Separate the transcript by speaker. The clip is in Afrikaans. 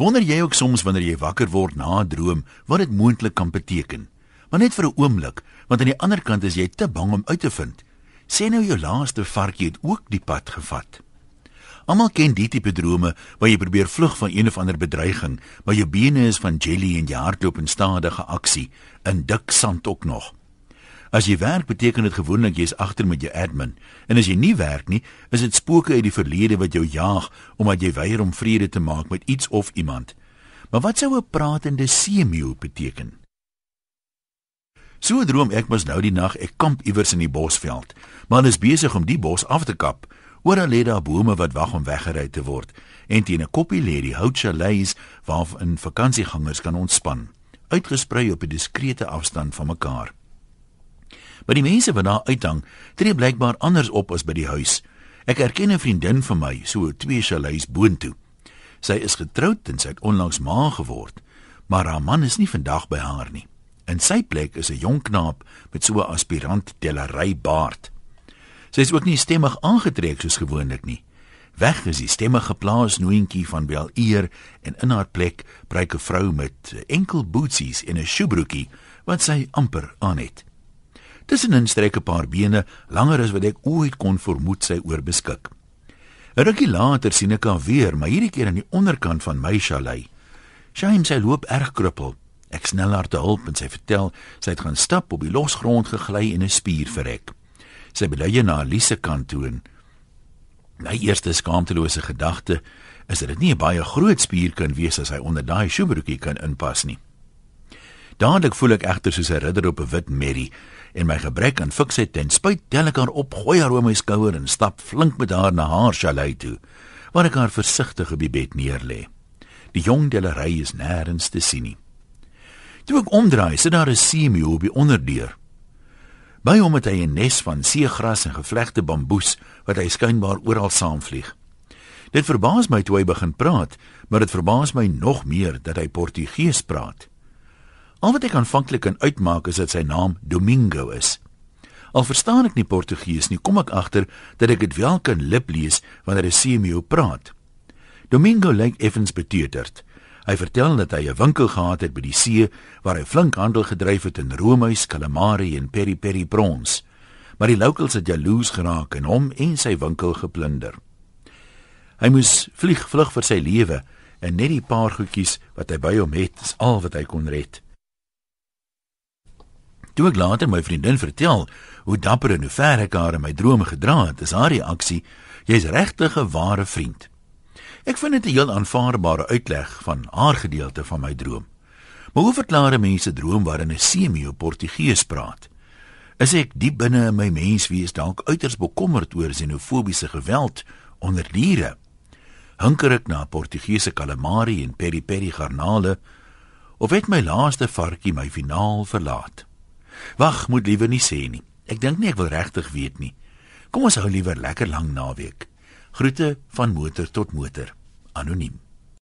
Speaker 1: Wonder jy ook soms wanneer jy wakker word na 'n droom wat dit moontlik kan beteken? Maar net vir 'n oomblik, want aan die ander kant is jy te bang om uit te vind. Sê nou jou laaste varkie het ook die pad gevat. Almal ken die tipe drome waar jy probeer vlug van een of ander bedreiging, maar jou bene is van jelly en jy hardloop in stadige aksie in dik sand ook nog. As jy werk beteken dit gewoonlik jy's agter met jou admin. En as jy nie werk nie, is dit spooke uit die verlede wat jou jaag omdat jy weier om vrede te maak met iets of iemand. Maar wat sou 'n pratende seemeeu beteken? So droom ek mos nou die nag ek kamp iewers in die bosveld, maar is besig om die bos af te kap. Oor lê daar bome wat wag om weggery te word en teen 'n koppie lê die houtchalets waar in vakansiegangers kan ontspan, uitgesprei op 'n diskrete afstand van mekaar. Maar die mense wat daar uithang, tree blykbaar anders op as by die huis. Ek erken 'n vriendin van my, so twee chalets boontoe. Sy is getroud en sy het onlangs ma geword, maar haar man is nie vandag by haar nie. In sy plek is 'n jong knaap met so 'n aspirant tellery baard. Sy is ook nie stemmig aangetrek soos gewoonlik nie. Weg is die stemmige plaasnoentjie van wel eer en in haar plek breek 'n vrou met enkel boetsies en 'n sjoebroekie wat sy amper aan het. Tussenin strek 'n paar bene langer as wat ek ooit kon vermoed sy oorbeskik. 'n Rukkie later sien ek haar weer, maar hierdie keer aan die onderkant van my chalet. Shame sy loop erg krippel. Ek snel haar te hulp en sy vertel sy het gaan stap op die losgrond gegly en 'n spier verrek. Sy belei na Elise kant toe en my eerste skaamtelose gedagte is dat dit nie 'n baie groot spier kan wees as hy onder daai sjoebroekie kan inpas nie. Dadelik voel ek egter soos 'n ridder op 'n wit merrie en my gebrek aan fiksheid ten spyt tel ek haar op, gooi haar oor my skouer en stap flink met haar na haar chalet toe, waar ek haar versigtig op die bed neerlê. Die jong delery is nêrens te sien nie. Toe ek omdraai, sit daar 'n seemeeu op die onderdeur. By hom het hy 'n nes van seegras en gevlegte bamboes wat hy skynbaar oral saamvlieg. Dit verbaas my toe hy begin praat, maar dit verbaas my nog meer dat hy Portugees praat. Al wat ek aanvanklik kan uitmaak is dat sy naam Domingo is. Al verstaan ek nie Portugees nie, kom ek agter dat ek dit wel kan liplees wanneer hy Semio praat. Domingo lyk effens beteuterd. Hy vertel dat hy 'n winkel gehad het by die see waar hy flink handel gedryf het in roomys, calamari en peri peri prawns. Maar die locals het jaloers geraak en hom en sy winkel geplunder. Hy moes vlieg vlug vir sy lewe en net die paar goedjies wat hy by hom het, is al wat hy kon red. Toe ek later my vriendin vertel hoe dapper en hoe ver ek haar in my drome gedra het, is haar reaksie: "Jy's regtig 'n ware vriend." Ek vind dit 'n heel aanvaarbare uitleg van haar gedeelte van my droom. Maar hoe verklaar mense droom waarin 'n semio Portugees praat? Is ek diep binne in my menswees dalk uiters bekommerd oor xenofobiese geweld onder diere? Hunker ek na Portugese calamari en peri peri garnale of het my laaste varkie my finaal verlaat? Wag, moet liewer nie sê nie. Ek dink nie ek wil regtig weet nie. Kom ons hou liewer lekker lank naweek. Groete van motor tot motor. Anoniem.